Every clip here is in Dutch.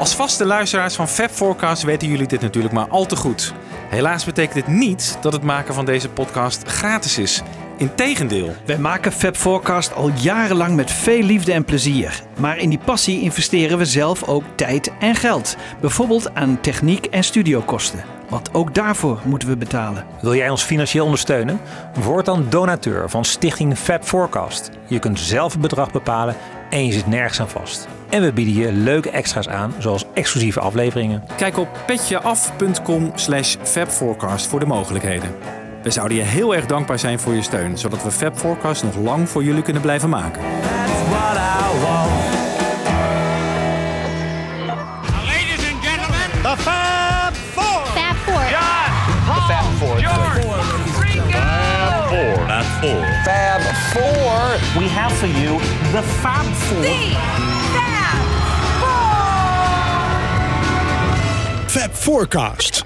Als vaste luisteraars van Fab Forecast weten jullie dit natuurlijk maar al te goed. Helaas betekent dit niet dat het maken van deze podcast gratis is. Integendeel. Wij maken Fab Forecast al jarenlang met veel liefde en plezier. Maar in die passie investeren we zelf ook tijd en geld. Bijvoorbeeld aan techniek en studiokosten. Want ook daarvoor moeten we betalen. Wil jij ons financieel ondersteunen? Word dan donateur van Stichting Fab Forecast. Je kunt zelf het bedrag bepalen en je zit nergens aan vast. En we bieden je leuke extra's aan, zoals exclusieve afleveringen. Kijk op petjeaf.com slash fabforecast voor de mogelijkheden. We zouden je heel erg dankbaar zijn voor je steun, zodat we Fab Forecast nog lang voor jullie kunnen blijven maken. That's what I want. Four. Fab Four. We have for you the Fab Four. The Fab Four. Fab Forecast.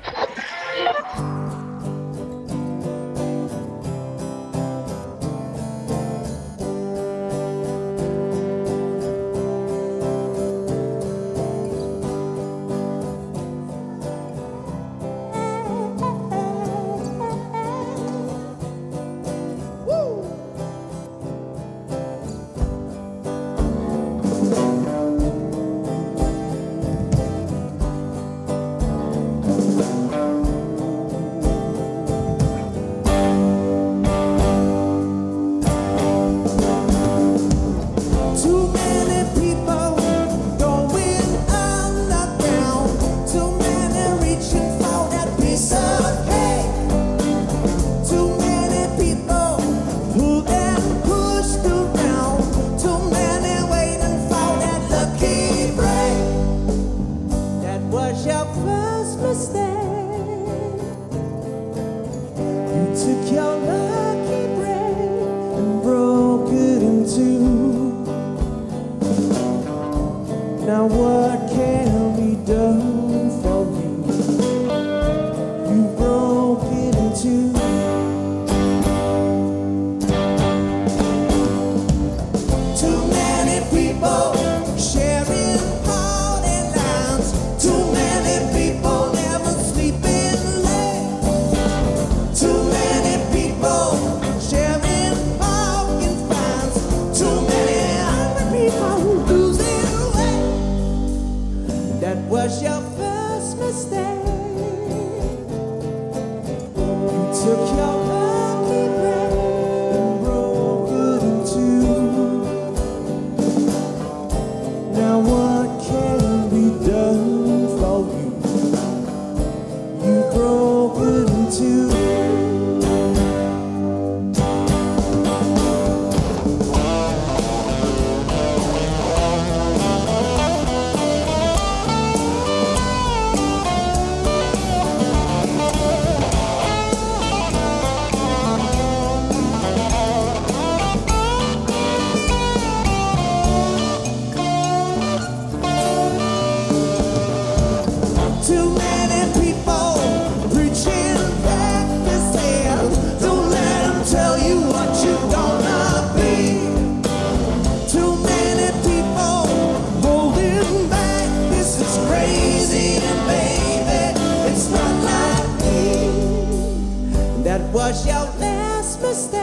Was your last mistake.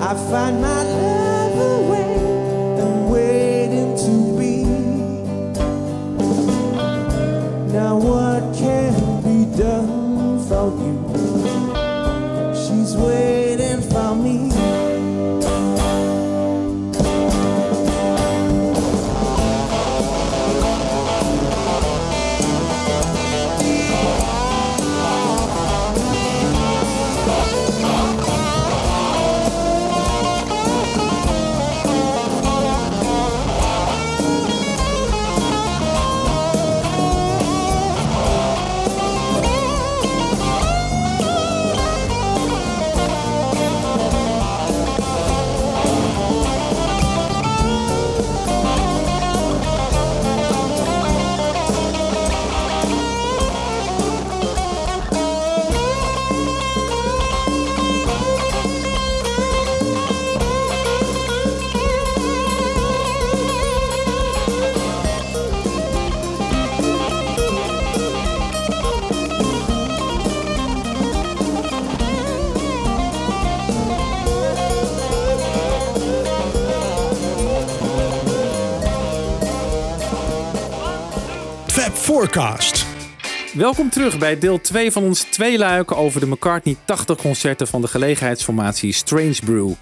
I find my love away Welkom terug bij deel 2 van ons tweeluik over de McCartney 80 concerten van de gelegenheidsformatie Strange Brew. En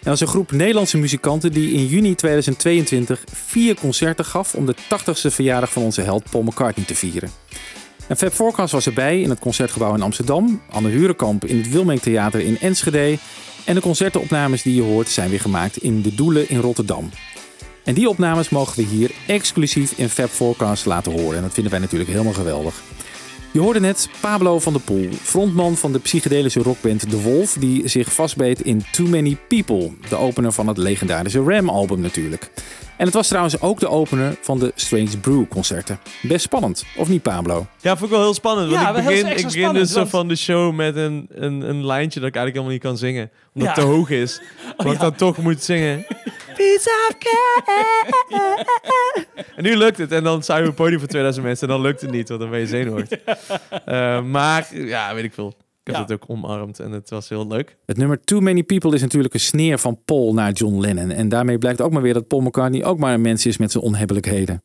dat is een groep Nederlandse muzikanten die in juni 2022 vier concerten gaf om de 80ste verjaardag van onze held Paul McCartney te vieren. En Fab Forecast was erbij in het Concertgebouw in Amsterdam, Anne Hurenkamp in het Wilming Theater in Enschede en de concertenopnames die je hoort zijn weer gemaakt in De Doelen in Rotterdam. En die opnames mogen we hier exclusief in Fab Forecast laten horen. En dat vinden wij natuurlijk helemaal geweldig. Je hoorde net Pablo van der Poel, frontman van de psychedelische rockband The Wolf, die zich vastbeet in Too Many People, de opener van het legendarische Ram-album natuurlijk. En het was trouwens ook de opener van de Strange Brew concerten. Best spannend, of niet Pablo? Ja, vond ik wel heel spannend. Want Ja, ik begin, ik begin dus van de show met een, een, een lijntje dat ik eigenlijk helemaal niet kan zingen. Omdat Ja. het te hoog is. maar ik ja. dan toch moet zingen. En nu lukt het. En dan zijn we op het podium voor 2000 mensen. En dan lukt het niet, want dan ben je zenuwachtig. Eh, maar ja, weet ik veel. Ik heb Ja. het ook omarmd en het was heel leuk. Het nummer Too Many People is natuurlijk een sneer van Paul naar John Lennon. En daarmee blijkt ook maar weer dat Paul McCartney ook maar een mens is met zijn onhebbelijkheden.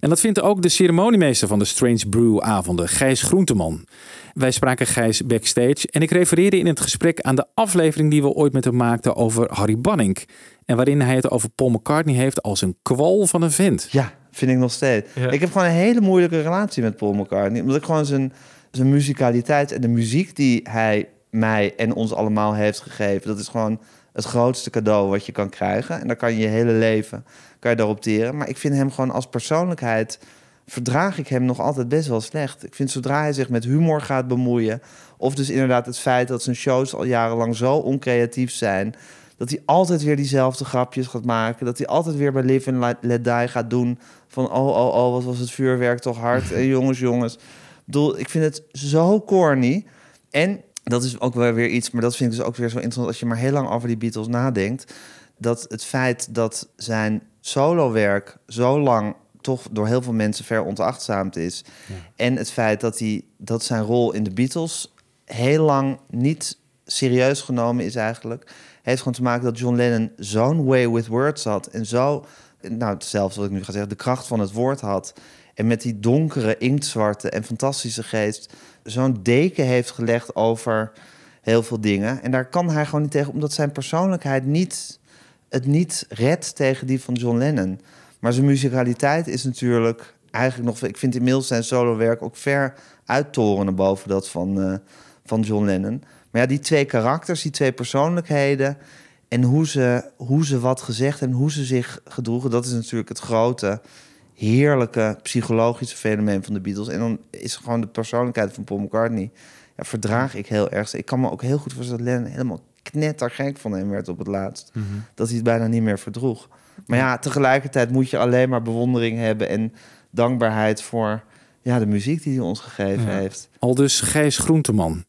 En dat vindt ook de ceremoniemeester van de Strange Brew avonden, Gijs Groenteman. Wij spraken Gijs backstage en ik refereerde in het gesprek aan de aflevering die we ooit met hem maakten over Harry Banning. En waarin hij het over Paul McCartney heeft als een kwal van een vent. Ja, vind ik nog steeds. Ja. Ik heb gewoon een hele moeilijke relatie met Paul McCartney. Omdat ik gewoon zijn, zijn muzikaliteit en de muziek die hij mij en ons allemaal heeft gegeven... dat is gewoon het grootste cadeau wat je kan krijgen. En daar kan je je hele leven kan je daarop teren. Maar ik vind hem gewoon als persoonlijkheid... verdraag ik hem nog altijd best wel slecht. Ik vind zodra hij zich met humor gaat bemoeien... of dus inderdaad het feit dat zijn shows al jarenlang zo oncreatief zijn... dat hij altijd weer diezelfde grapjes gaat maken... dat hij altijd weer bij Live and Let- Let Die gaat doen... van oh, oh, oh, wat was het vuurwerk toch hard... en jongens, jongens. Ik bedoel, ik vind het zo corny... En dat is ook wel weer iets, maar dat vind ik dus ook weer zo interessant als je maar heel lang over die Beatles nadenkt. Dat het feit dat zijn solowerk zo lang toch door heel veel mensen ver ontachtzaamd is. En het feit dat, hij, dat zijn rol in de Beatles heel lang niet serieus genomen is eigenlijk. Heeft gewoon te maken dat John Lennon zo'n way with words had. En zo, nou zelfs wat ik nu ga zeggen, de kracht van het woord had. En met die donkere, inktzwarte en fantastische geest zo'n deken heeft gelegd over heel veel dingen. En daar kan hij gewoon niet tegen, omdat zijn persoonlijkheid niet, het niet redt tegen die van John Lennon. Maar zijn muzikaliteit is natuurlijk eigenlijk nog... Ik vind inmiddels zijn solowerk ook ver uittorenen boven dat van, eh, van John Lennon. Maar ja, die twee karakters, die twee persoonlijkheden... en hoe ze, hoe ze wat gezegd en hoe ze zich gedroegen... dat is natuurlijk het grote, heerlijke psychologische fenomeen van de Beatles. En dan is gewoon de persoonlijkheid van Paul McCartney... Ja, verdraag ik heel erg. Ik kan me ook heel goed voorstellen dat Lennon helemaal knettergek van hem werd op het laatst. Dat hij het bijna niet meer verdroeg. Maar ja, tegelijkertijd moet je alleen maar bewondering hebben... en dankbaarheid voor ja, de muziek die hij ons gegeven heeft. Al dus Gijs Groenteman.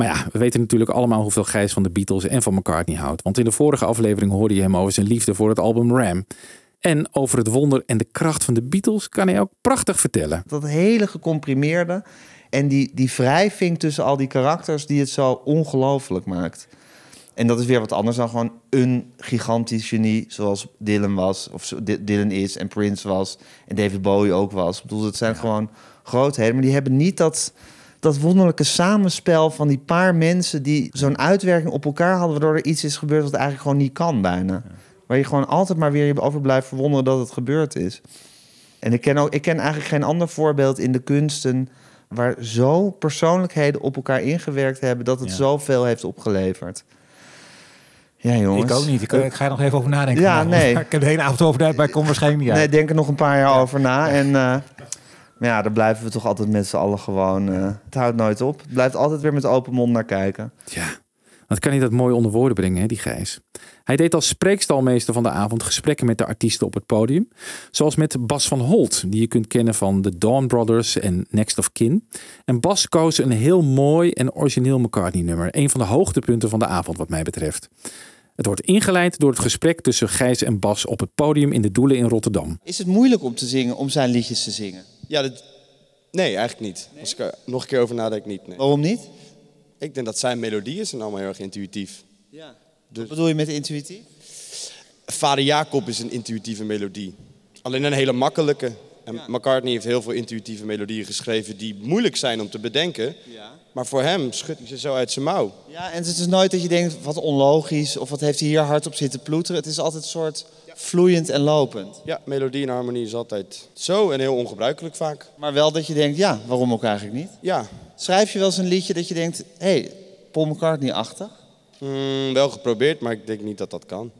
Maar ja, we weten natuurlijk allemaal hoeveel Gijs van de Beatles en van McCartney houdt. Want in de vorige aflevering hoorde je hem over zijn liefde voor het album Ram. En over het wonder en de kracht van de Beatles kan hij ook prachtig vertellen. Dat hele gecomprimeerde en die, die wrijving tussen al die karakters... die het zo ongelooflijk maakt. En dat is weer wat anders dan gewoon een gigantisch genie... zoals Dylan was, of Dylan is en Prince was... en David Bowie ook was. Ik bedoel, het zijn gewoon grootheden. Maar die hebben niet dat, dat wonderlijke samenspel van die paar mensen... die zo'n uitwerking op elkaar hadden... waardoor er iets is gebeurd wat eigenlijk gewoon niet kan bijna. Waar je gewoon altijd maar weer je over blijft verwonderen dat het gebeurd is. En ik ken, ook, ik ken eigenlijk geen ander voorbeeld in de kunsten... waar zo persoonlijkheden op elkaar ingewerkt hebben... dat het Ja. zoveel heeft opgeleverd. Ja, jongens. Ik ook niet. Ik, ik ga er nog even over nadenken. Ja, nee. Ik heb de hele avond over nagedacht, maar ik kom waarschijnlijk niet uit. Nee, denk er nog een paar jaar over na. En eh, maar ja, daar blijven we toch altijd met z'n allen gewoon... eh, het houdt nooit op. Het blijft altijd weer met open mond naar kijken. Ja, wat kan hij dat mooi onder woorden brengen, hè, die Gijs. Hij deed als spreekstalmeester van de avond gesprekken met de artiesten op het podium. Zoals met Bas van Holt, die je kunt kennen van de Dawn Brothers en Next of Kin. En Bas koos een heel mooi en origineel McCartney-nummer. Een van de hoogtepunten van de avond, wat mij betreft. Het wordt ingeleid door het gesprek tussen Gijs en Bas op het podium in de Doelen in Rotterdam. Is het moeilijk om te zingen, om zijn liedjes te zingen? Ja, dat, nee, eigenlijk niet. Als ik er nog een keer over nadenk, niet. Nee. Waarom niet? Ik denk dat zijn melodieën zijn allemaal heel erg intuïtief. Ja. Dus- Wat bedoel je met intuïtief? Vader Jacob is een intuïtieve melodie. Alleen een hele makkelijke. En McCartney heeft heel veel intuïtieve melodieën geschreven die moeilijk zijn om te bedenken. Maar voor hem schudt hij ze zo uit zijn mouw. Ja, en het is nooit dat je denkt, wat onlogisch, of wat heeft hij hier hard op zitten ploeteren. Het is altijd een soort vloeiend en lopend. Ja, melodie en harmonie is altijd zo en heel ongebruikelijk vaak. Maar wel dat je denkt, ja, waarom ook eigenlijk niet? Ja, Schrijf je wel eens een liedje dat je denkt, hé, hey, Paul McCartney-achtig? mm, wel geprobeerd, maar ik denk niet dat dat kan.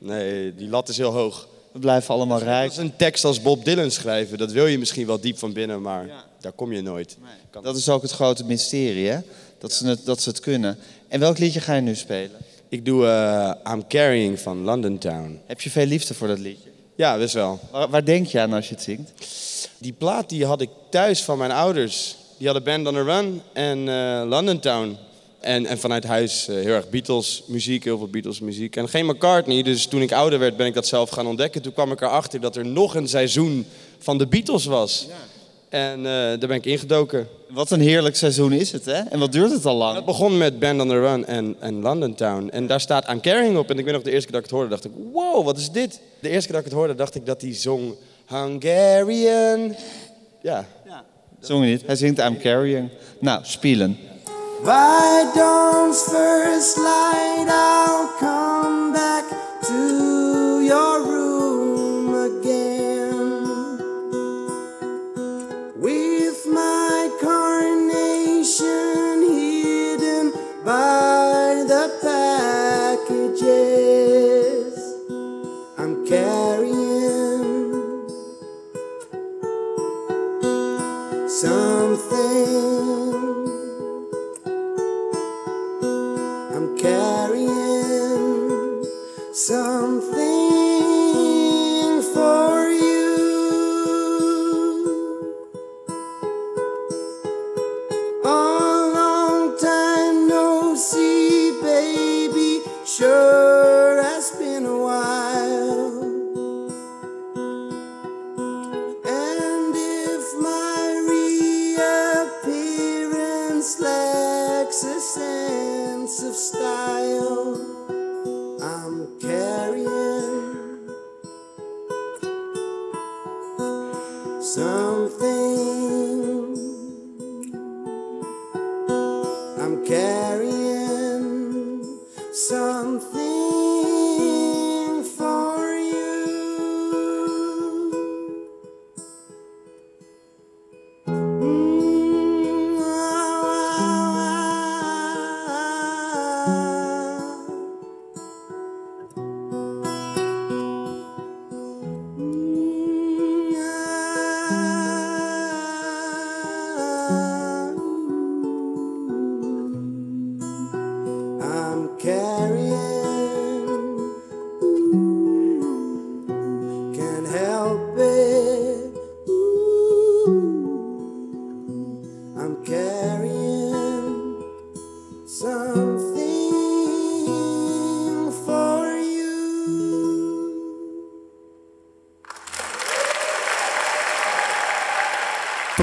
Nee, die lat is heel hoog. We blijven allemaal Dat rijk. is een tekst als Bob Dylan schrijven. Dat wil je misschien wel diep van binnen, maar daar kom je nooit. Dat is ook het grote mysterie, hè? Dat ze het, dat ze het kunnen. En welk liedje ga je nu spelen? Ik doe eh, I'm Carrying van London Town. Heb je veel liefde voor dat liedje? Ja, best wel. Waar, waar denk je aan als je het zingt? Die plaat die had ik thuis van mijn ouders. Die hadden Band on the Run en eh, London Town. En, en vanuit huis eh, heel erg Beatles muziek, heel veel Beatles muziek. En geen McCartney, dus toen ik ouder werd ben ik dat zelf gaan ontdekken. Toen kwam ik erachter dat er nog een seizoen van de Beatles was. En eh, daar ben ik ingedoken. Wat een heerlijk seizoen is het, hè? En wat duurt het al lang? Het begon met Band on the Run en, en London Town. En daar staat I'm Carrying op. En ik weet nog de eerste keer dat ik het hoorde, dacht ik... Wow, wat is dit? De eerste keer dat ik het hoorde, dacht ik dat hij zong... Hungarian. Ja, Zong je niet? Hij zingt I'm Carrying. Nou, spelen. By dawn's first light, I'll come back to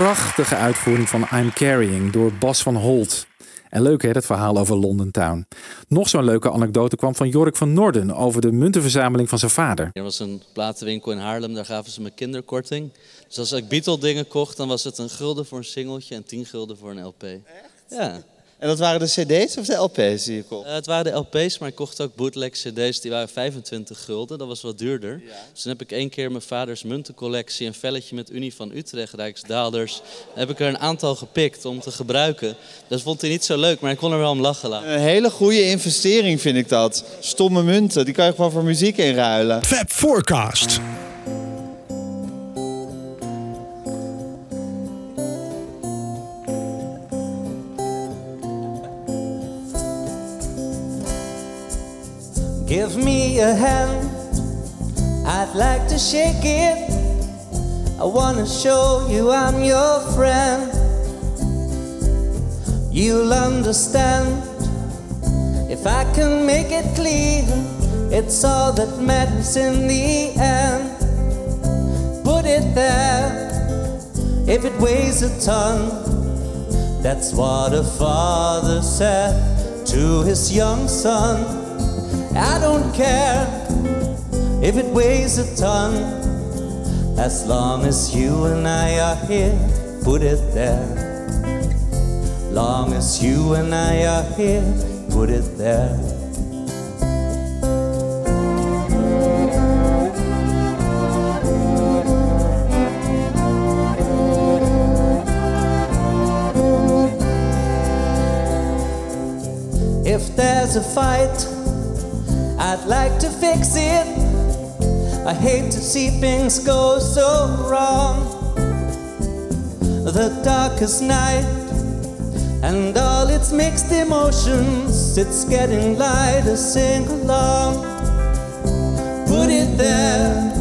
Prachtige uitvoering van I'm Carrying door Bas van Holt. En leuk hè, dat verhaal over London Town. Nog zo'n leuke anekdote kwam van Jorik van Norden over de muntenverzameling van zijn vader. Er was een platenwinkel in Haarlem, daar gaven ze me kinderkorting. Dus als ik Beatle dingen kocht, dan was het een gulden voor een singeltje en tien gulden voor een LP. Ja. En dat waren de cd's of de LP's die je kocht? Eh, het waren de LP's, maar ik kocht ook bootleg CD's. Die waren 25 gulden, dat was wat duurder. Dus toen heb ik één keer mijn vaders muntencollectie, een velletje met Unie van Utrecht, Rijksdaalders. heb ik er een aantal gepikt om te gebruiken. Dat vond hij niet zo leuk, maar ik kon er wel om lachen laten. Een hele goede investering vind ik dat. Stomme munten, die kan je gewoon voor muziek inruilen. Fab Forecast. A hand, I'd like to shake it. I wanna show you I'm your friend. You'll understand if I can make it clear. It's all that matters in the end. Put it there if it weighs a ton. That's what a father said to his young son. I don't care if it weighs a ton. As long as you and I are here, put it there. Long as you and I are here, put it there. If there's a fight, I'd like to fix it. I hate to see things go so wrong. The darkest night and all its mixed emotions, it's getting lighter. Sing along, put it there.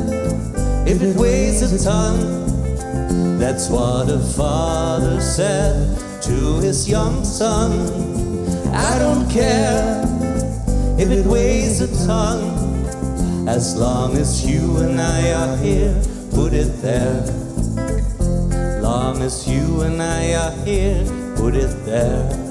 If it weighs a ton, that's what a father said to his young son. I don't care if it weighs a ton, as long as you and I are here, put it there. Long as you and I are here, put it there.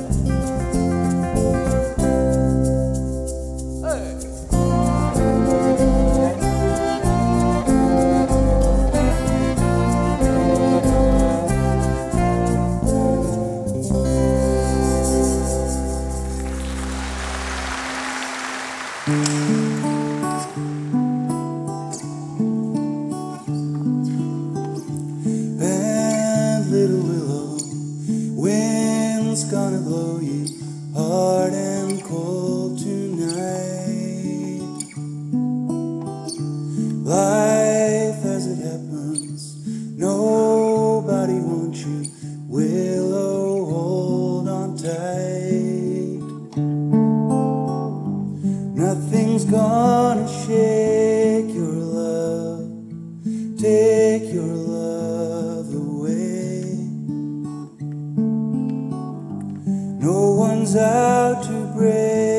Out to break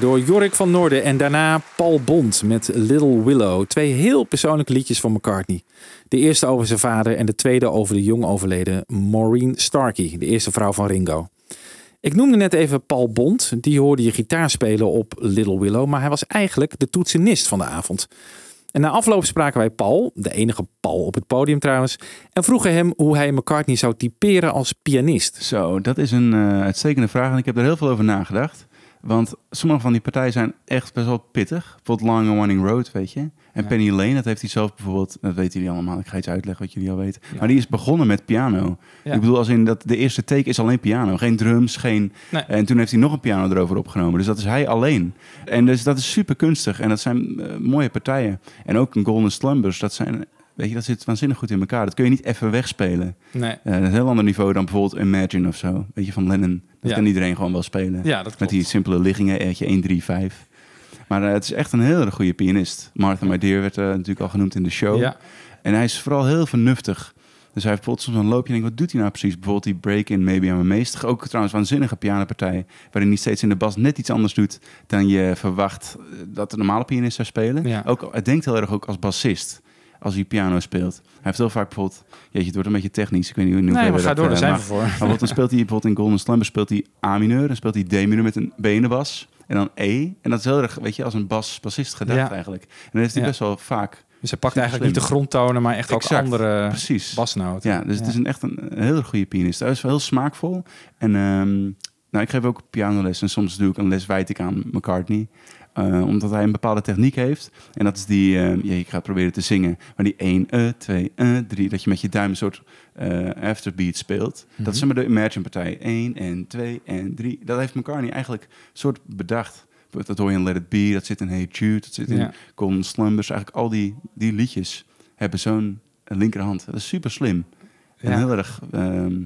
Door Jorik van Noorden en daarna Paul Bond met Little Willow. Twee heel persoonlijke liedjes van McCartney. De eerste over zijn vader en de tweede over de jong overleden Maureen Starkey, de eerste vrouw van Ringo. Ik noemde net even Paul Bond, die hoorde je gitaar spelen op Little Willow, maar hij was eigenlijk de toetsenist van de avond. En na afloop spraken wij Paul, de enige Paul op het podium trouwens, en vroegen hem hoe hij McCartney zou typeren als pianist. Zo, dat is een eh, uitstekende vraag en ik heb er heel veel over nagedacht. Want sommige van die partijen zijn echt best wel pittig. Bijvoorbeeld Long and Winding Road, weet je. En Ja. Penny Lane, dat heeft hij zelf bijvoorbeeld... Dat weten jullie allemaal, ik ga iets uitleggen wat jullie al weten. Maar die is begonnen met piano. Ja. Ik bedoel, als in dat de eerste take is alleen piano. Geen drums, geen... Nee. En toen heeft hij nog een piano erover opgenomen. Dus dat is hij alleen. En dus dat is super kunstig. En dat zijn eh, mooie partijen. En ook een Golden Slumbers, dat zijn... Weet je, dat zit waanzinnig goed in elkaar. Dat kun je niet even wegspelen. Nee. Eh, dat is een heel ander niveau dan bijvoorbeeld Imagine of zo. Weet je, van Lennon. Dat Ja. kan iedereen gewoon wel spelen. Ja, dat Met die simpele liggingen, eetje 1, 3, 5. Maar eh, het is echt een hele goede pianist. Martha My Dear werd eh, natuurlijk al genoemd in de show. Ja. En hij is vooral heel vernuftig. Dus hij heeft bijvoorbeeld soms een loopje en wat doet hij nou precies? Bijvoorbeeld die break-in Maybe I'm Amazed. Ook trouwens een waanzinnige pianopartij. Waarin hij steeds in de bas net iets anders doet dan je verwacht eh, dat de normale pianist zou spelen. Ja. Ook, het denkt heel erg ook als bassist. Als hij piano speelt. Hij heeft heel vaak bijvoorbeeld... Jeetje, het wordt een beetje technisch. Ik weet niet hoe Nee, maar we ga dat, door, eh, daar zijn maar- we voor. maar dan speelt hij bijvoorbeeld in Golden Slumber speelt hij A mineur. Dan speelt hij D mineur met een benenbas. En dan E. En dat is heel erg, weet je, als een bas, bassist gedacht Ja. eigenlijk. En dan heeft hij Ja. best wel vaak... Dus hij pakt eigenlijk niet de grondtonen, maar echt ook Exact, andere precies. basnoten. Ja, dus het is een, echt een, een hele goede pianist. Hij is wel heel smaakvol. En ehm, nou, ik geef ook pianoles. En soms doe ik een les wijd ik aan McCartney. Eh, omdat hij een bepaalde techniek heeft. En dat is die, eh, ja, ik ga proberen te zingen. Maar die 1, eh, 2, eh, 3. Dat je met je duim een soort eh, afterbeat speelt. Dat Mhm. is maar de Imagine partij. 1 en 2 en 3. Dat heeft McCartney eigenlijk soort bedacht. Dat hoor je in Let It Be, dat zit in Hey Jude, dat zit in Ja. Golden Slumbers. Eigenlijk al die, die liedjes hebben zo'n linkerhand. Dat is super slim. En Ja. heel erg ehm,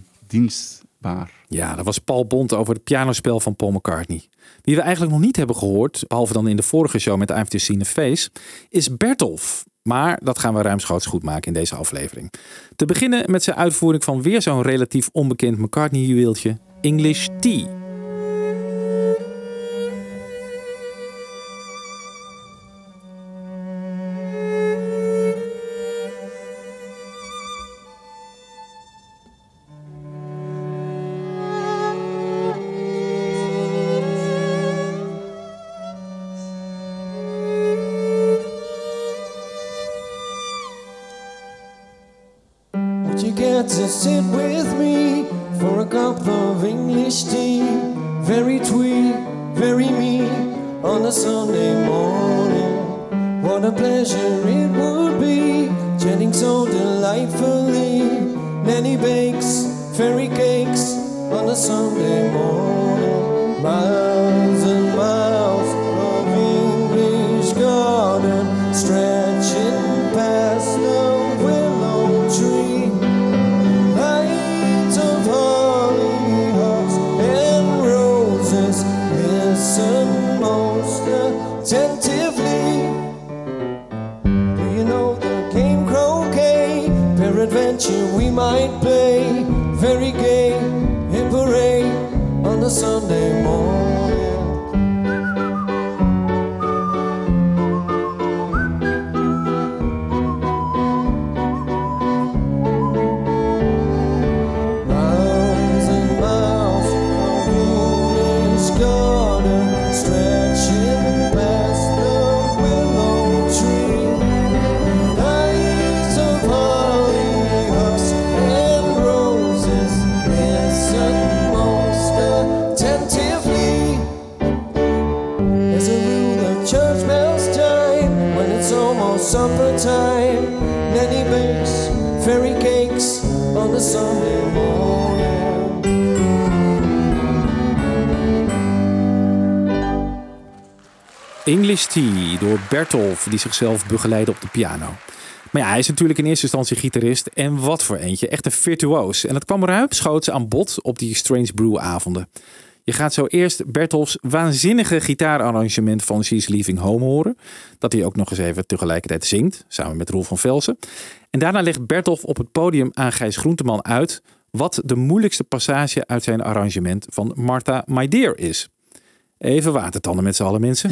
Ja, dat was Paul Bont over het pianospel van Paul McCartney. Wie we eigenlijk nog niet hebben gehoord, behalve dan in de vorige show met I've Just Seen Face, is Bertolf. Maar dat gaan we ruimschoots goed maken in deze aflevering. Te beginnen met zijn uitvoering van weer zo'n relatief onbekend McCartney-juweeltje, English Tea. Door Bertolf, die zichzelf begeleidde op de piano. Maar ja, hij is natuurlijk in eerste instantie gitarist. En wat voor eentje. Echt een virtuoos. En dat kwam ruimschoots aan bod op die Strange Brew avonden. Je gaat zo eerst Bertolfs waanzinnige gitaararrangement van She's Leaving Home horen. Dat hij ook nog eens even tegelijkertijd zingt, samen met Roel van Velsen. En daarna legt Bertolf op het podium aan Gijs Groenteman uit... wat de moeilijkste passage uit zijn arrangement van Martha My Dear is. Even watertanden met z'n allen mensen.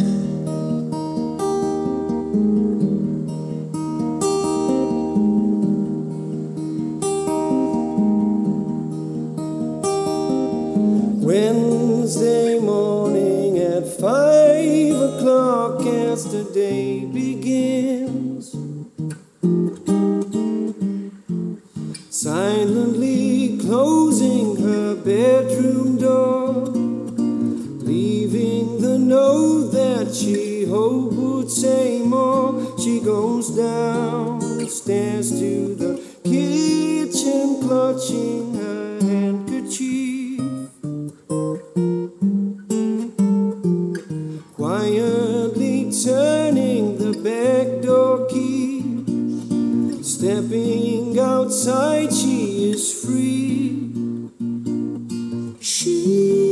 Wednesday morning at five o'clock as the day begins. Silently closing her bedroom door, she hoped would say more. She goes downstairs to the kitchen, clutching her handkerchief. quietly turning the back door key. Stepping outside, she is free. She,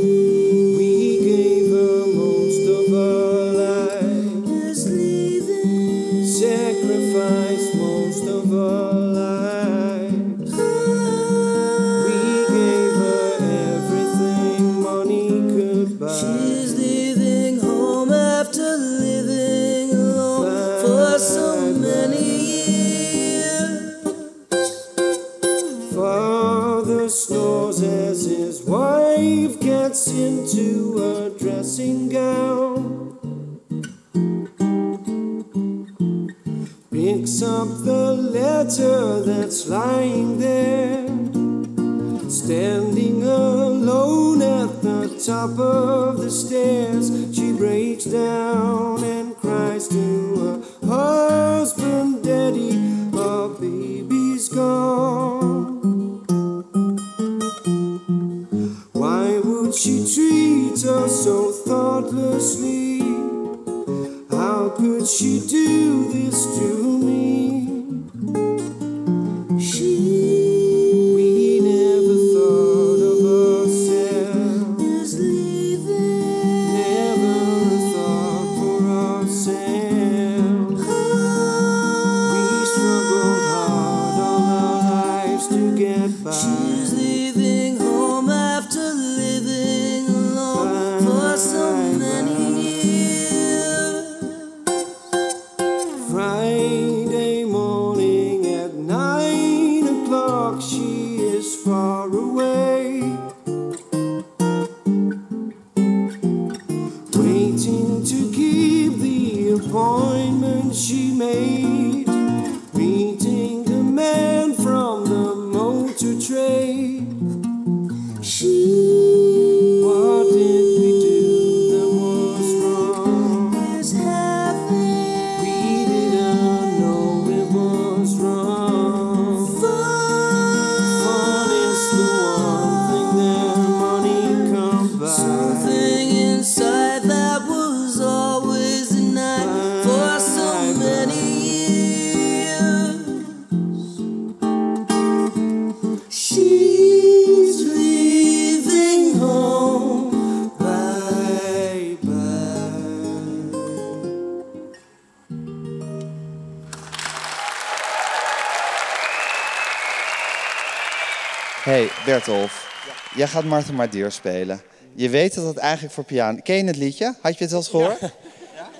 Bertolf, jij gaat Martha Mardier spelen. Je weet dat het eigenlijk voor piano... Ken je het liedje? Had je het wel eens gehoord?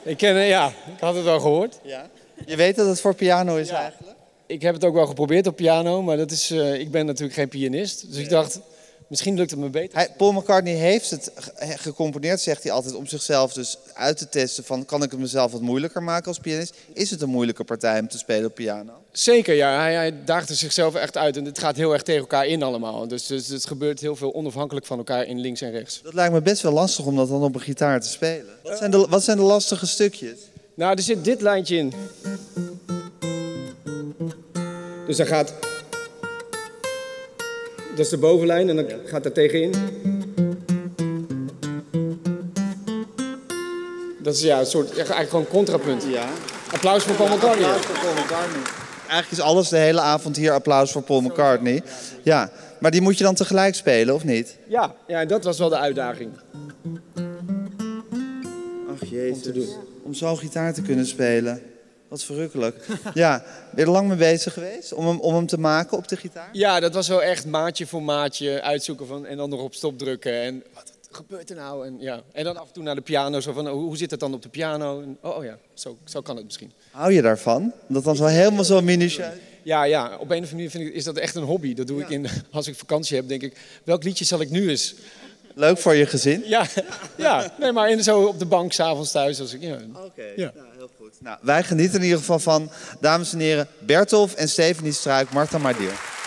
Ik ken, ja, ik had het wel gehoord. Je weet dat het voor piano is eigenlijk? Ik heb het ook wel geprobeerd op piano, maar dat is, eh, ik ben natuurlijk geen pianist. Dus ik dacht, misschien lukt het me beter. Hij, Paul McCartney heeft het ge- gecomponeerd, zegt hij altijd, om zichzelf dus uit te testen van... kan ik het mezelf wat moeilijker maken als pianist? Is het een moeilijke partij om te spelen op piano? Zeker, ja. Hij, hij daagde zichzelf echt uit en het gaat heel erg tegen elkaar in allemaal. Dus, dus het gebeurt heel veel onafhankelijk van elkaar in links en rechts. Dat lijkt me best wel lastig om dat dan op een gitaar te spelen. Wat zijn de, wat zijn de lastige stukjes? Nou, er zit dit lijntje in. Dus dan gaat... Dat is de bovenlijn en dan gaat er tegenin. Dat is ja, een soort, eigenlijk gewoon contrapunt. Ja. Applaus voor Paul McCartney. Applaus voor Paul McCartney. Eigenlijk is alles de hele avond hier applaus voor Paul McCartney. Ja, maar die moet je dan tegelijk spelen, of niet? Ja, ja, dat was wel de uitdaging. Ach jezus. Om zo gitaar te kunnen spelen. Wat verrukkelijk. Ja, ben je er lang mee bezig geweest om hem, om hem te maken op de gitaar? Ja, dat was wel echt maatje voor maatje uitzoeken van, en dan nog op stop drukken. En wat gebeurt er nou? En, ja. en dan af en toe naar de piano. Zo van, oh, hoe zit het dan op de piano? En, oh, oh ja, zo, zo kan het misschien. Hou je daarvan? Dat dan zo helemaal zo minutieus? Ja, ja, op een of andere manier vind ik, is dat echt een hobby. Dat doe ik in, als ik vakantie heb, denk ik, welk liedje zal ik nu eens? Leuk voor je gezin? Ja, ja nee, maar in, zo op de bank s'avonds thuis. Als ik, ja. Oké, Ja. nou, heel goed. Nou, wij genieten in ieder geval van, dames en heren, Bertolf en Stephanie Struik, Marta Mardier.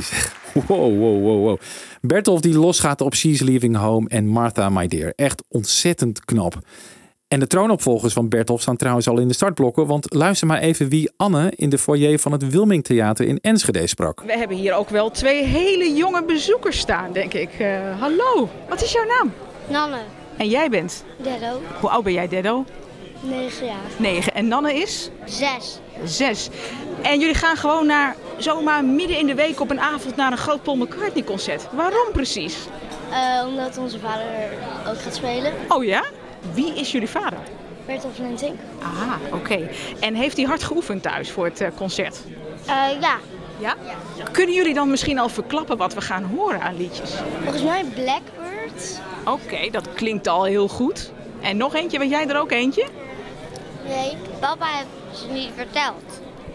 Fantastisch. Wow, wow, wow, wow. Bertolf die losgaat op She's Leaving Home en Martha, my dear. Echt ontzettend knap. En de troonopvolgers van Bertolf staan trouwens al in de startblokken. Want luister maar even wie Anne in de foyer van het Wilming Theater in Enschede sprak. We hebben hier ook wel twee hele jonge bezoekers staan, denk ik. Eh, hallo, wat is jouw naam? Nanne, En jij bent? Deddo, Hoe oud ben jij, Deddo? 9 jaar. Negen. En Nanne is? 6. Zes. En jullie gaan gewoon naar, zomaar midden in de week op een avond naar een groot Paul McCartney concert. Waarom precies? Eh, omdat onze vader ook gaat spelen. Oh ja? Wie is jullie vader? Bertolf Lentink. Ah, oké. En heeft hij hard geoefend thuis voor het eh, concert? Eh, ja. Ja? Kunnen jullie dan misschien al verklappen wat we gaan horen aan liedjes? Volgens mij Blackbird. Oké, dat klinkt al heel goed. En nog eentje, weet jij er ook eentje? Nee, papa heeft ze niet verteld.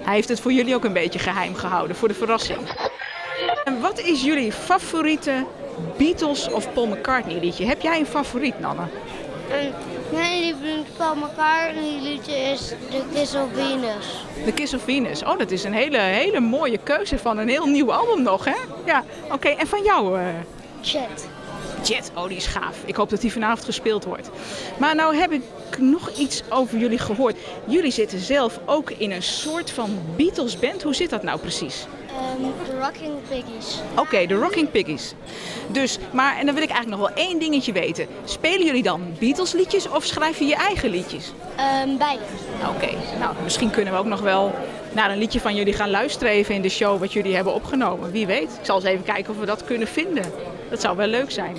Hij heeft het voor jullie ook een beetje geheim gehouden, voor de verrassing. En wat is jullie favoriete Beatles of Paul McCartney liedje? Heb jij een favoriet, Nanne? En mijn lievelings Paul McCartney liedje is The Kiss of Venus. The Kiss of Venus. Oh, dat is een hele, hele mooie keuze van een heel nieuw album nog, hè? Ja, oké. En van jou? eh Chat. Jet, oh die is gaaf. Ik hoop dat die vanavond gespeeld wordt. Maar nou heb ik nog iets over jullie gehoord. Jullie zitten zelf ook in een soort van Beatles band. Hoe zit dat nou precies? Ehm, The Rocking Piggies. Oké, de Rocking Piggies. Dus, maar, en dan wil ik eigenlijk nog wel één dingetje weten. Spelen jullie dan Beatles liedjes of schrijf je je eigen liedjes? Ehm, beide. Oké, nou misschien kunnen we ook nog wel naar een liedje van jullie gaan luisteren even in de show wat jullie hebben opgenomen. Wie weet. Ik zal eens even kijken of we dat kunnen vinden. Dat zou wel leuk zijn.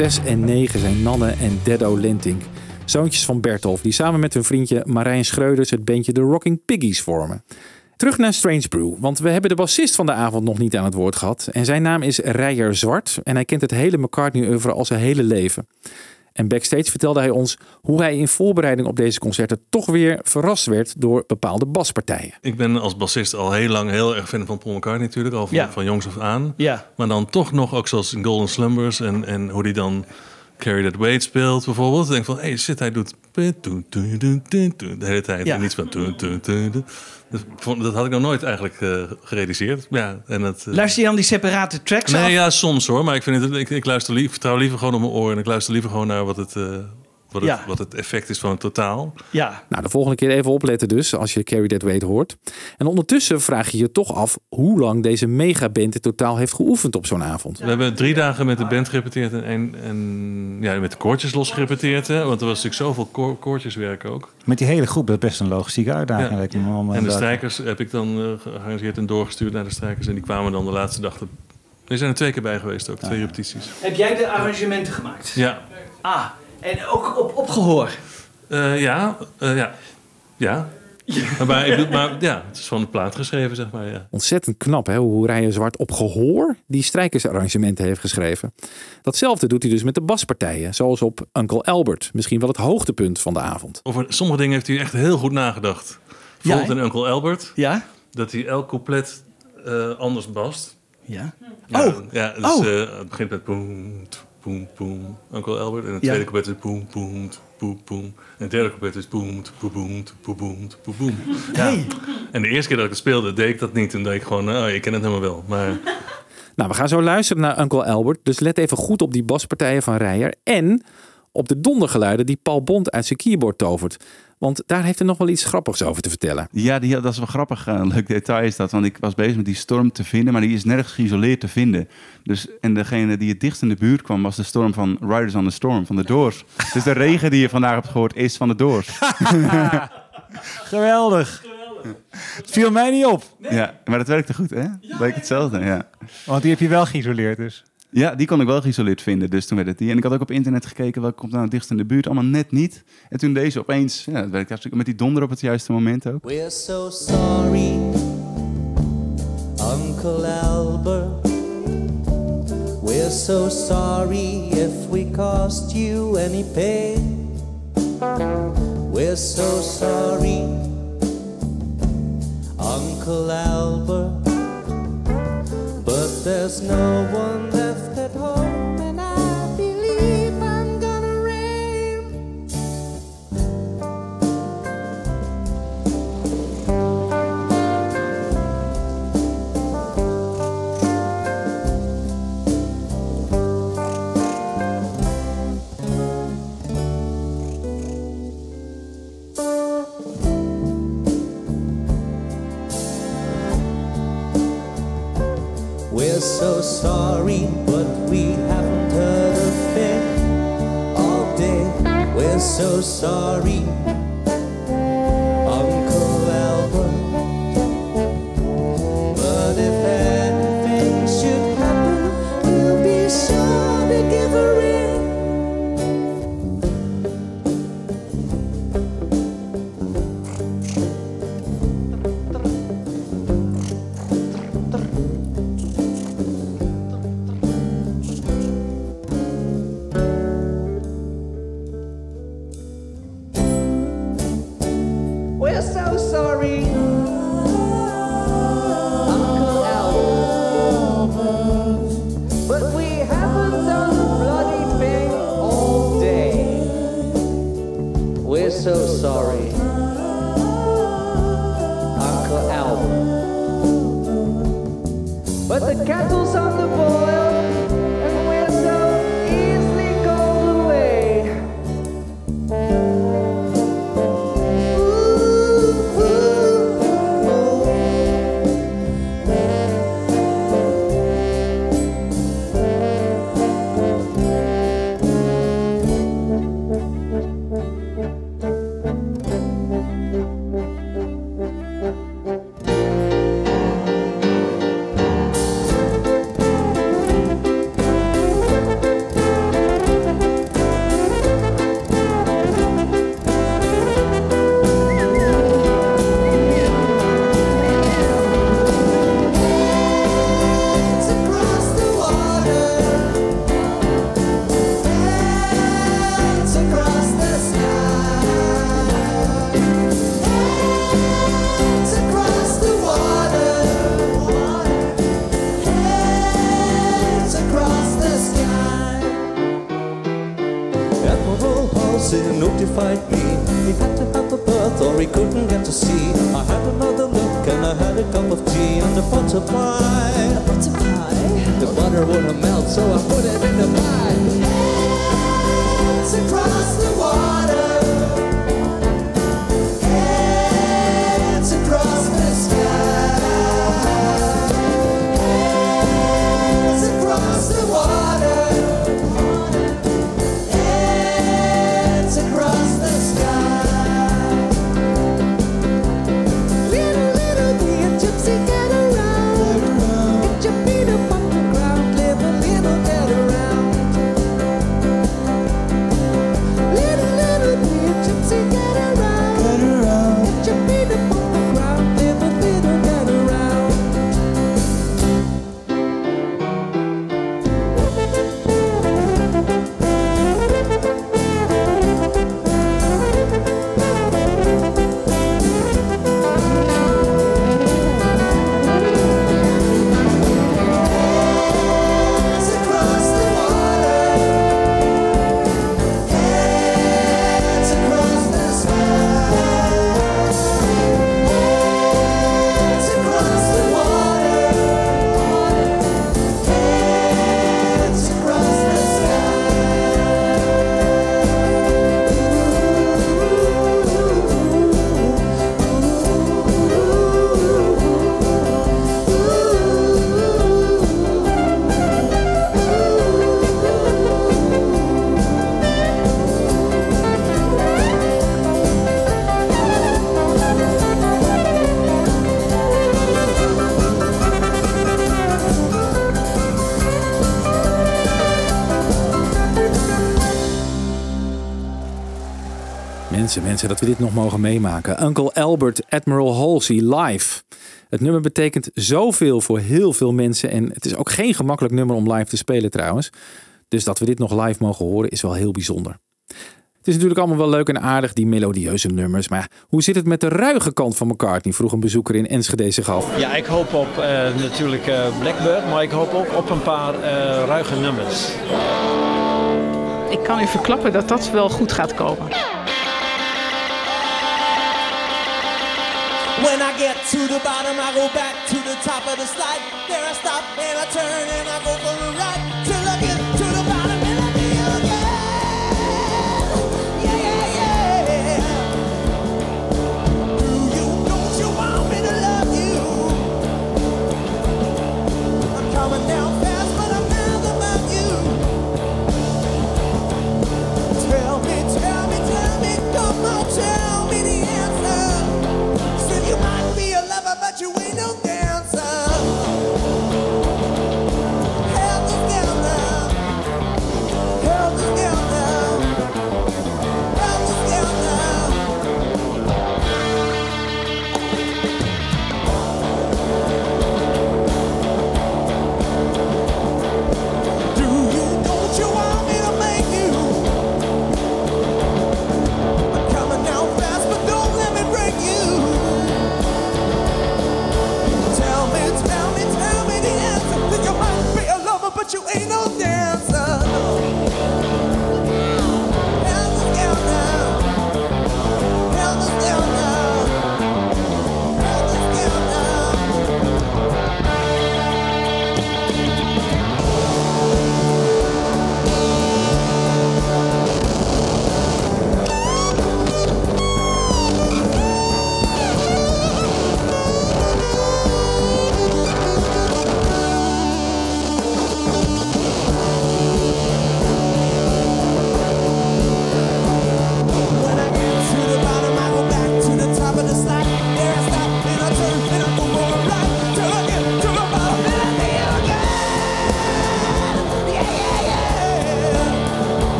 6 en 9 zijn Nanne en Deddo Lentink. Zoontjes van Bertolf, die samen met hun vriendje Marijn Schreuders het bandje The Rocking Piggies vormen. Terug naar Strange Brew, want we hebben de bassist van de avond nog niet aan het woord gehad. En zijn naam is Rijer Zwart en hij kent het hele McCartney-oeuvre al zijn hele leven. En backstage vertelde hij ons hoe hij in voorbereiding op deze concerten toch weer verrast werd door bepaalde baspartijen. Ik ben als bassist al heel lang heel erg fan van Paul McCartney natuurlijk, al van, Ja. van jongs af aan. Ja. Maar dan toch nog, ook zoals in Golden Slumbers en, en hoe die dan Carry That Weight speelt bijvoorbeeld. Ik denk van, hé hey, shit, hij doet de hele tijd Ja. en niets van... Dat had ik nog nooit eigenlijk eh, gerealiseerd. Ja, en het, eh, Luister je dan die separate tracks Nee, af? ja, soms hoor. Maar ik, vind het, ik, ik luister lief, vertrouw liever gewoon op mijn oren. En ik luister liever gewoon naar wat het, eh, wat, het, Ja. wat het effect is van het totaal. Ja. Nou, de volgende keer even opletten dus, als je Carry That Weight hoort. En ondertussen vraag je je toch af hoe lang deze megaband in totaal heeft geoefend op zo'n avond. We hebben drie dagen met de band gerepeteerd en, en, en ja, met de koortjes los gerepeteerd. Hè, want er was natuurlijk zoveel koor, koortjeswerk ook. Met die hele groep, dat is best een logistieke uitdaging. Ja. om En de strijkers heb ik dan eh, gearrangeerd en doorgestuurd naar de strijkers. En die kwamen dan de laatste dag. Er zijn er twee keer bij geweest ook, twee repetities. Heb jij de arrangementen gemaakt? Ja, Ah, en ook op, op gehoor? Eh, ja, eh, ja, ja. Maar, ik bedoel, maar ja, het is van de plaat geschreven, zeg maar. Ja. Ontzettend knap hè, hoe Rijen Zwart op gehoor die strijkersarrangementen heeft geschreven. Datzelfde doet hij dus met de baspartijen, zoals op Uncle Albert. Misschien wel het hoogtepunt van de avond. Over sommige dingen heeft hij echt heel goed nagedacht. Bijvoorbeeld in Uncle Albert. Ja. Dat hij elk couplet eh, anders bast. Ja. Ja, Oh. Ja, dus, Oh. eh, het begint met boem, t, boem, boem, Uncle Albert. En het Ja. tweede couplet is boem, t, boem, boem. En het derde couplet is boem, boem, t, boem, boem. Ja. Hey. En de eerste keer dat ik het speelde, deed ik dat niet. En deed ik gewoon, oh, ik ken het helemaal wel. Maar Nou, we gaan zo luisteren naar Uncle Albert. Dus let even goed op die baspartijen van Rijer. En op de dondergeluiden die Paul Bond uit zijn keyboard tovert. Want daar heeft hij nog wel iets grappigs over te vertellen. Ja, die, dat is wel grappig. eh, Een leuk detail is dat. Want ik was bezig met die storm te vinden, maar die is nergens geïsoleerd te vinden. Dus, en degene die het dichtst in de buurt kwam, was de storm van Riders on the Storm, van de Doors. dus de regen die je vandaag hebt gehoord, is van de Doors. Geweldig. Het viel mij niet op. Ja, maar dat werkte goed, hè? Leek hetzelfde, ja. Want die heb je wel geïsoleerd dus. Ja, die kon ik wel geïsoleerd vinden, dus toen werd het die. En ik had ook op internet gekeken, welke komt nou het dichtst in de buurt. Allemaal net niet. En toen deze opeens, ja, dat werkte hartstikke met die donder op het juiste moment ook. We're so sorry, Uncle Albert. We're so sorry if we caused you any pain. We're so sorry, Uncle Albert. But there's no one left so sorry, but we haven't heard a thing all day. We're so sorry, Mensen, dat we dit nog mogen meemaken. Uncle Albert Admiral Halsey live. Het nummer betekent zoveel voor heel veel mensen. En het is ook geen gemakkelijk nummer om live te spelen trouwens. Dus dat we dit nog live mogen horen is wel heel bijzonder. Het is natuurlijk allemaal wel leuk en aardig, die melodieuze nummers. Maar ja, hoe zit het met de ruige kant van McCartney? Vroeg een bezoeker in Enschede zich af. Ja, ik hoop op eh, natuurlijk eh, Blackbird, maar ik hoop ook op een paar eh, ruige nummers. Ik kan u verklappen dat dat wel goed gaat komen. Get to the bottom, I go back to the top of the slide. There I stop and I turn and I go for a ride till I get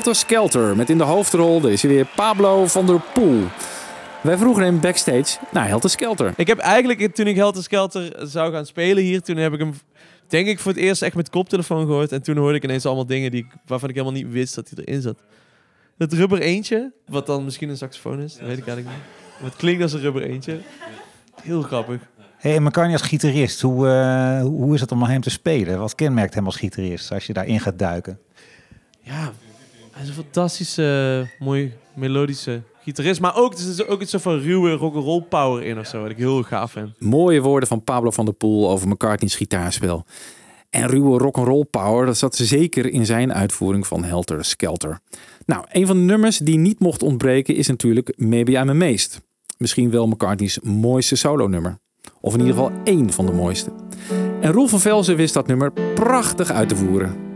Helter Skelter met in de hoofdrol, daar is hij weer, Pablo van der Poel. Wij vroegen hem backstage naar Helter Skelter. Ik heb eigenlijk, toen ik Helter Skelter zou gaan spelen hier, toen heb ik hem, denk ik, voor het eerst echt met koptelefoon gehoord. En toen hoorde ik ineens allemaal dingen die, waarvan ik helemaal niet wist dat hij erin zat. Het rubber eentje, wat dan misschien een saxofoon is, dat weet ik eigenlijk niet. Maar het klinkt als een rubber eentje. Heel grappig. Hey, McCartney als gitarist, hoe, eh, hoe is het om hem te spelen? Wat kenmerkt hem als gitarist als je daarin gaat duiken? Ja, hij is een fantastische, mooi melodische gitarist. Maar ook, er zit ook iets van ruwe rock'n'roll power in of zo, wat ik heel gaaf vind. Mooie woorden van Pablo van der Poel over McCartney's gitaarspel. En ruwe rock'n'roll power, dat zat zeker in zijn uitvoering van Helter Skelter. Nou, een van de nummers die niet mocht ontbreken is natuurlijk Maybe I'm Amazed. misschien wel McCartney's mooiste solonummer. Of in ieder geval één van de mooiste. En Roel van Velzen wist dat nummer prachtig uit te voeren.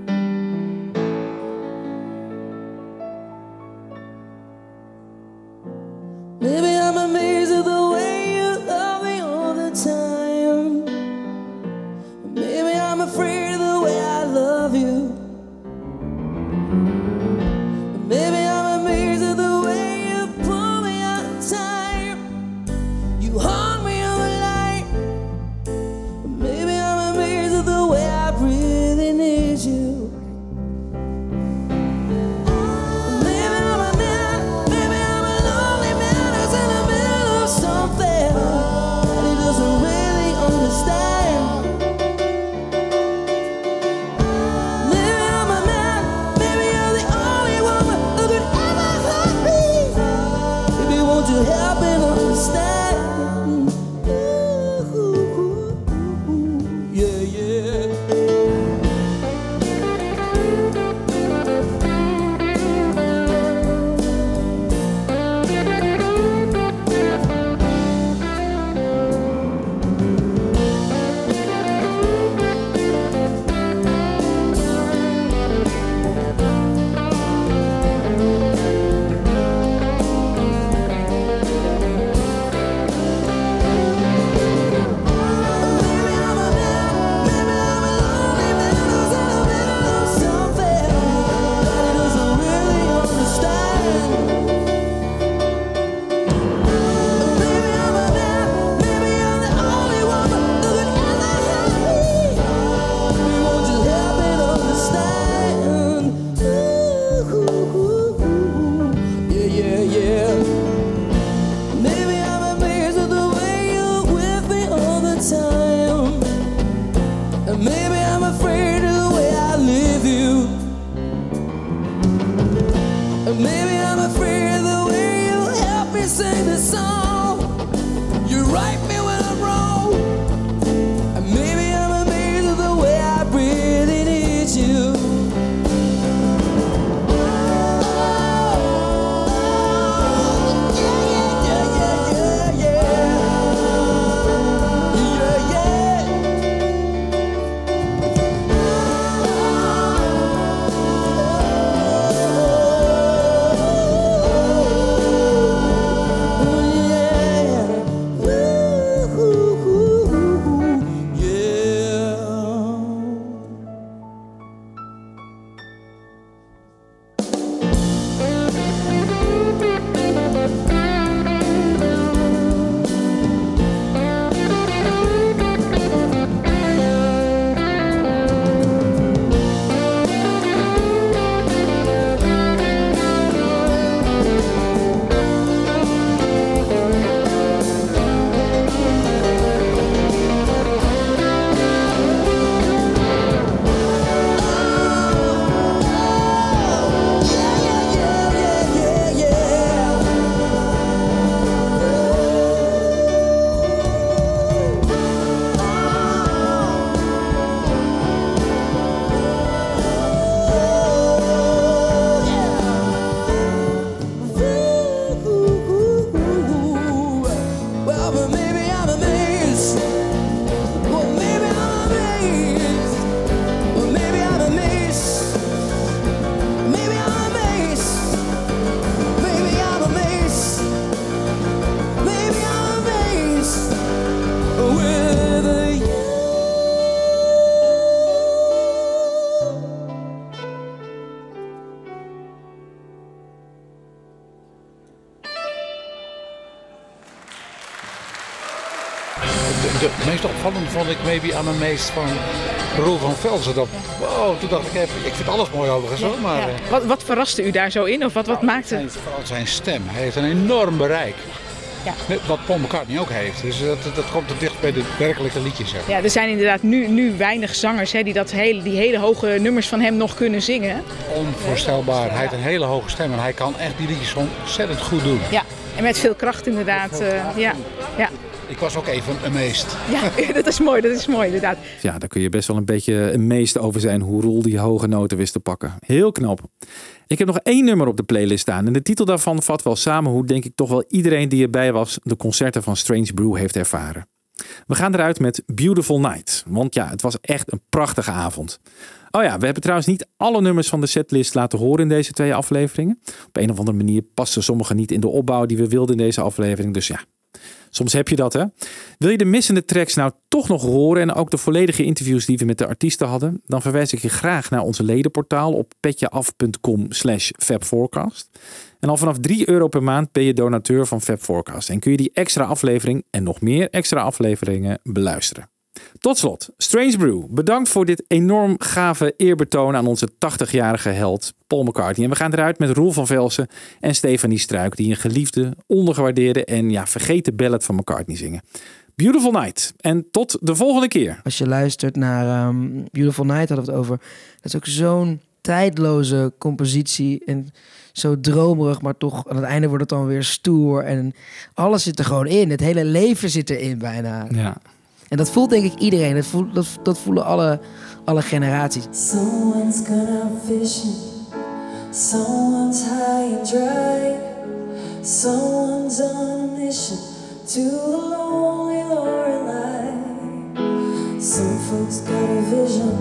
Vond ik maybe I'm amazed van Roel van Velzen. Dat, wow, toen dacht ik even, ik vind alles mooi overigens hoor, maar Ja. eh, Wat, wat verraste u daar zo in? Of wat, wat maakte... zijn- vooral zijn stem. Hij heeft een enorm bereik. Ja. Wat Paul McCartney ook heeft. Dus dat, dat komt er dicht bij de werkelijke liedjes. Zeg. Ja, er zijn inderdaad nu, nu weinig zangers hè, die dat hele, die hele hoge nummers van hem nog kunnen zingen. Onvoorstelbaar. Hij heeft een hele hoge stem en hij kan echt die liedjes ontzettend goed doen. Ja, en met veel kracht inderdaad. eh. Ja. Ik was ook even amazed. Ja, dat is mooi, dat is mooi inderdaad. Ja, daar kun je best wel een beetje een meest over zijn hoe Roel die hoge noten wist te pakken. Heel knap. Ik heb nog één nummer op de playlist staan. En de titel daarvan vat wel samen hoe, denk ik, toch wel iedereen die erbij was de concerten van Strange Brew heeft ervaren. We gaan eruit met Beautiful Night. Want ja, het was echt een prachtige avond. Oh ja, we hebben trouwens niet alle nummers van de setlist laten horen in deze twee afleveringen. Op een of andere manier pasten sommige niet in de opbouw die we wilden in deze aflevering. Dus ja, Soms heb je dat, hè? Wil je de missende tracks nou toch nog horen en ook de volledige interviews die we met de artiesten hadden? Dan verwijs ik je graag naar onze ledenportaal op petjeaf.com slash fabforecast. En al vanaf 3 euro per maand ben je donateur van Fabforecast en kun je die extra aflevering en nog meer extra afleveringen beluisteren. Tot slot, Strange Brew. Bedankt voor dit enorm gave eerbetoon aan onze 80-jarige held Paul McCartney. En we gaan eruit met Roel van Velsen en Stefanie Struik, die een geliefde, ondergewaardeerde en ja, vergeten ballad van McCartney zingen. Beautiful Night. En tot de volgende keer. Als je luistert naar ehm, Beautiful Night, hadden we het over. Dat is ook zo'n tijdloze compositie. En zo dromerig, maar toch aan het einde wordt het dan weer stoer. En alles zit er gewoon in. Het hele leven zit erin bijna. Ja. En dat voelt denk ik iedereen. Dat, voelt, dat, dat voelen alle, alle generaties. Someone's out fishing. Someone's high and dry. Someone's on a mission to the lonely Lorelei. Some folks got a vision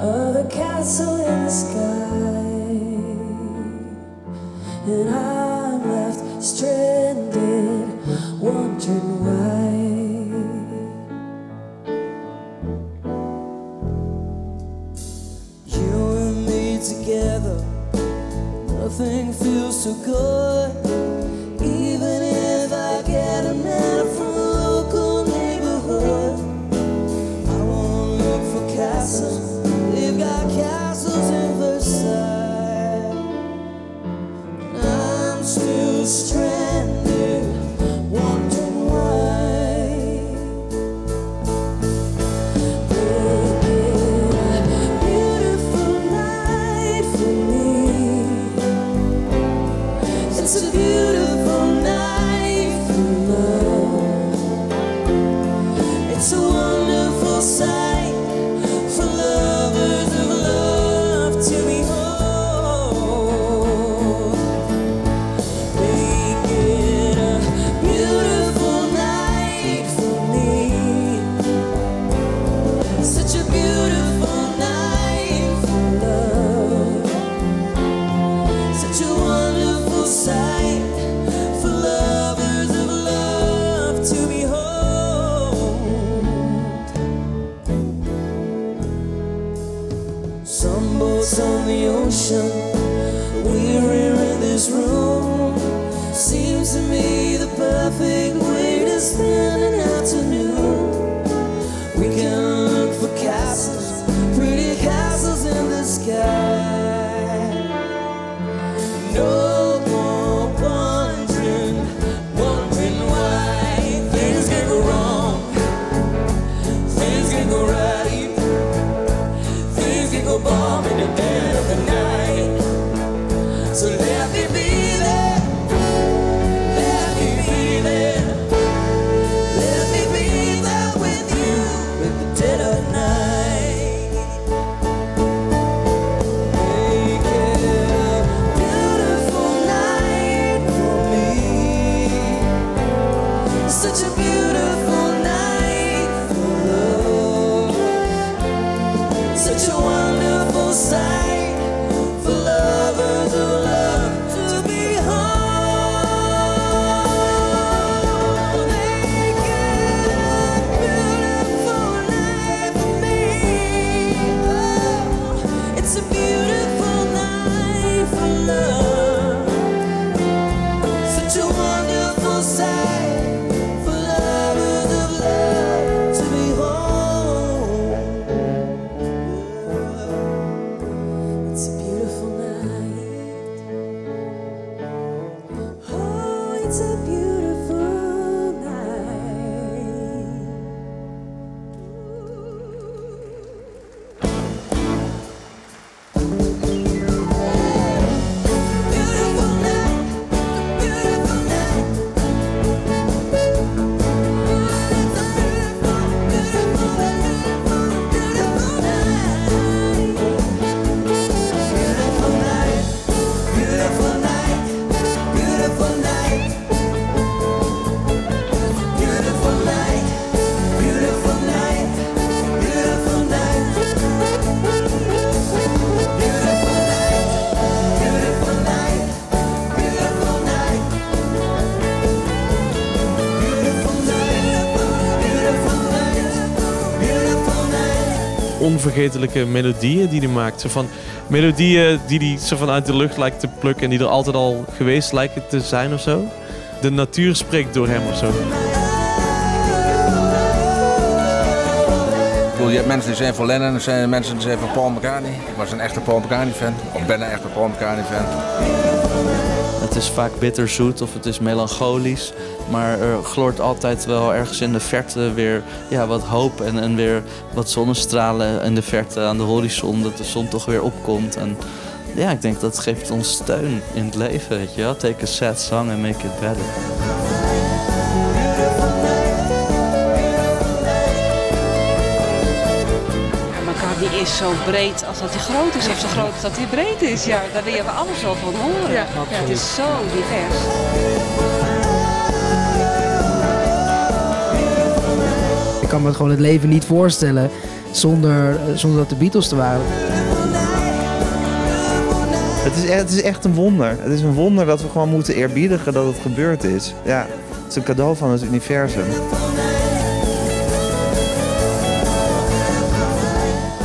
of a castle in the sky. And I'm left stranded, wondering why. Together, nothing feels so good. Even if I get a man from the local neighborhood, I won't look for castles. They've got castles in Versailles. I'm still stranded, onvergetelijke melodieën die hij maakt. Zo van melodieën die hij zo van uit de lucht lijkt te plukken en die er altijd al geweest lijken te zijn of zo. De natuur spreekt door hem of zo. Je hebt mensen die zijn voor Lennon, er zijn mensen die zijn voor Paul McCartney. Ik was een echte Paul McCartney fan, of ben een echte Paul McCartney fan. Het is vaak bitterzoet of het is melancholisch. Maar er gloort altijd wel ergens in de verte weer ja, wat hoop en, en weer wat zonnestralen in de verte aan de horizon. Dat de zon toch weer opkomt. En ja, ik denk dat geeft ons steun in het leven, weet je. Take a sad song and make it better. McCartney is zo breed als dat hij groot is, of zo groot als dat hij breed is. Ja, daar wil je wel alles wel van horen. Ja, Ja, het is zo divers. Ik kan me gewoon het leven niet voorstellen zonder, eh, zonder dat de Beatles er waren. Het is, echt, het is echt een wonder. Het is een wonder dat we gewoon moeten eerbiedigen dat het gebeurd is. Ja, het is een cadeau van het universum.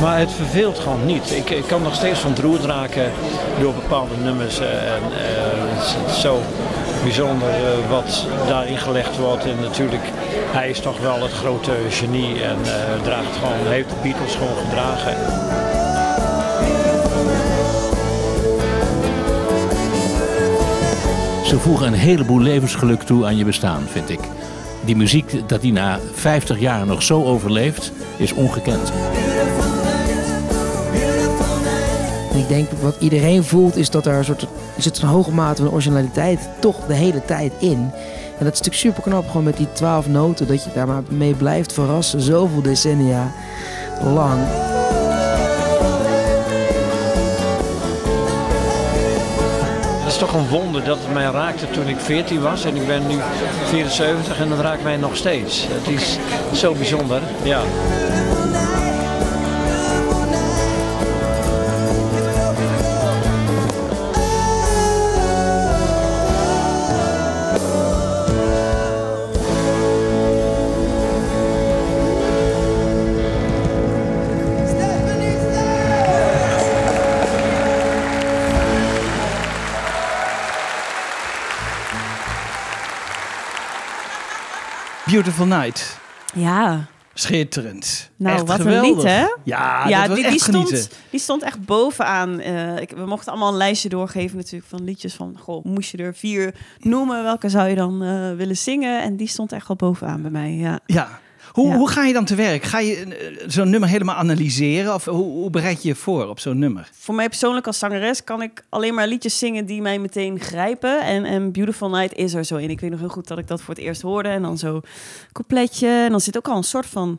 Maar het verveelt gewoon niet. Ik, ik kan nog steeds ontroerd raken door bepaalde nummers. eh, En, eh, het is zo bijzonder eh, wat daarin gelegd wordt. En natuurlijk, hij is toch wel het grote genie en eh, draagt gewoon, heeft de Beatles gewoon gedragen. Ze voegen een heleboel levensgeluk toe aan je bestaan, vind ik. Die muziek, dat die na 50 jaar nog zo overleeft, is ongekend. Ik denk wat iedereen voelt is dat er een soort, er zit een hoge mate van originaliteit toch de hele tijd in. En dat is natuurlijk super knap, gewoon met die twaalf noten, dat je daar maar mee blijft verrassen, zoveel decennia lang. Het is toch een wonder dat het mij raakte toen ik 14 was en ik ben nu 74 en dat raakt mij nog steeds. Het is zo bijzonder, ja. Beautiful Night. Ja. Schitterend. Nou, Echt wat geweldig. een lied, hè? Ja, dat was die, echt die, stond, die stond echt bovenaan. Ik, we mochten allemaal een lijstje doorgeven natuurlijk van liedjes van... Goh, moest je er vier noemen, welke zou je dan eh, willen zingen? En die stond echt wel bovenaan bij mij, ja. Ja. Hoe, Ja. hoe ga je dan te werk? Ga je eh, zo'n nummer helemaal analyseren? Of hoe, hoe bereid je je voor op zo'n nummer? Voor mij persoonlijk als zangeres kan ik alleen maar liedjes zingen die mij meteen grijpen. En, en Beautiful Night is er zo in. Ik weet nog heel goed dat ik dat voor het eerst hoorde. En dan zo coupletje. En dan zit ook al een soort van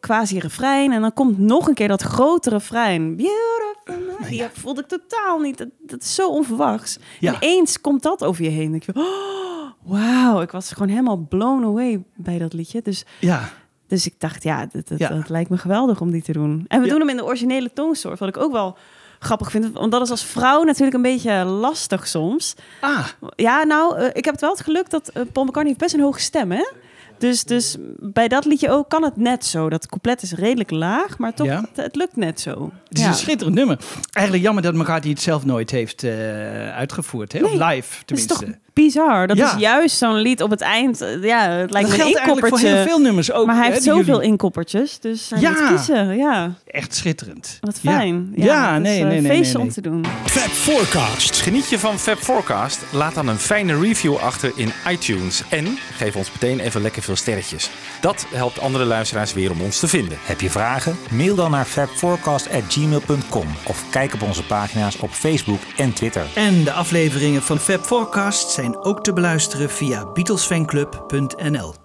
quasi-refrein. En dan komt nog een keer dat grote refrein. Beautiful Night. Die voelde ik totaal niet. Dat, dat is zo onverwachts. Ja. En eens komt dat over je heen. Ik oh, wauw. Ik was gewoon helemaal blown away bij dat liedje. Dus Ja. Dus ik dacht, ja, dat, dat, Ja. dat lijkt me geweldig om die te doen. En we doen hem in de originele toonsoort, wat ik ook wel grappig vind. Want dat is als vrouw natuurlijk een beetje lastig soms. Ah. Ja, nou, eh, ik heb het wel het geluk dat eh, Paul McCartney heeft best een hoge stem, hè? Dus, dus bij dat liedje ook kan het net zo. Dat couplet is redelijk laag, maar toch, Ja. het, het lukt net zo. Het is Ja. een schitterend nummer. Eigenlijk jammer dat McCartney het zelf nooit heeft eh, uitgevoerd. Hè? Of live, is tenminste. toch bizar? Dat Ja. is juist zo'n lied op het eind. eh, Ja, het lijkt Dat me een voor heel veel nummers ook, Maar hij hè, heeft zoveel jullie- inkoppertjes, dus hij Ja. moet kiezen. Ja. Echt schitterend. Wat fijn. Ja, Ja, nee, dus, nee, eh, nee, feestje nee, om nee. te doen. Fab Forecast. Geniet je van Fab Forecast? Laat dan een fijne review achter in iTunes. En geef ons meteen even lekker veel sterretjes. Dat helpt andere luisteraars weer om ons te vinden. Heb je vragen? Mail dan naar fabforecast.gmail.com of kijk op onze pagina's op Facebook en Twitter. En de afleveringen van Fab Forecast zijn ook te beluisteren via beatlesfanclub.nl.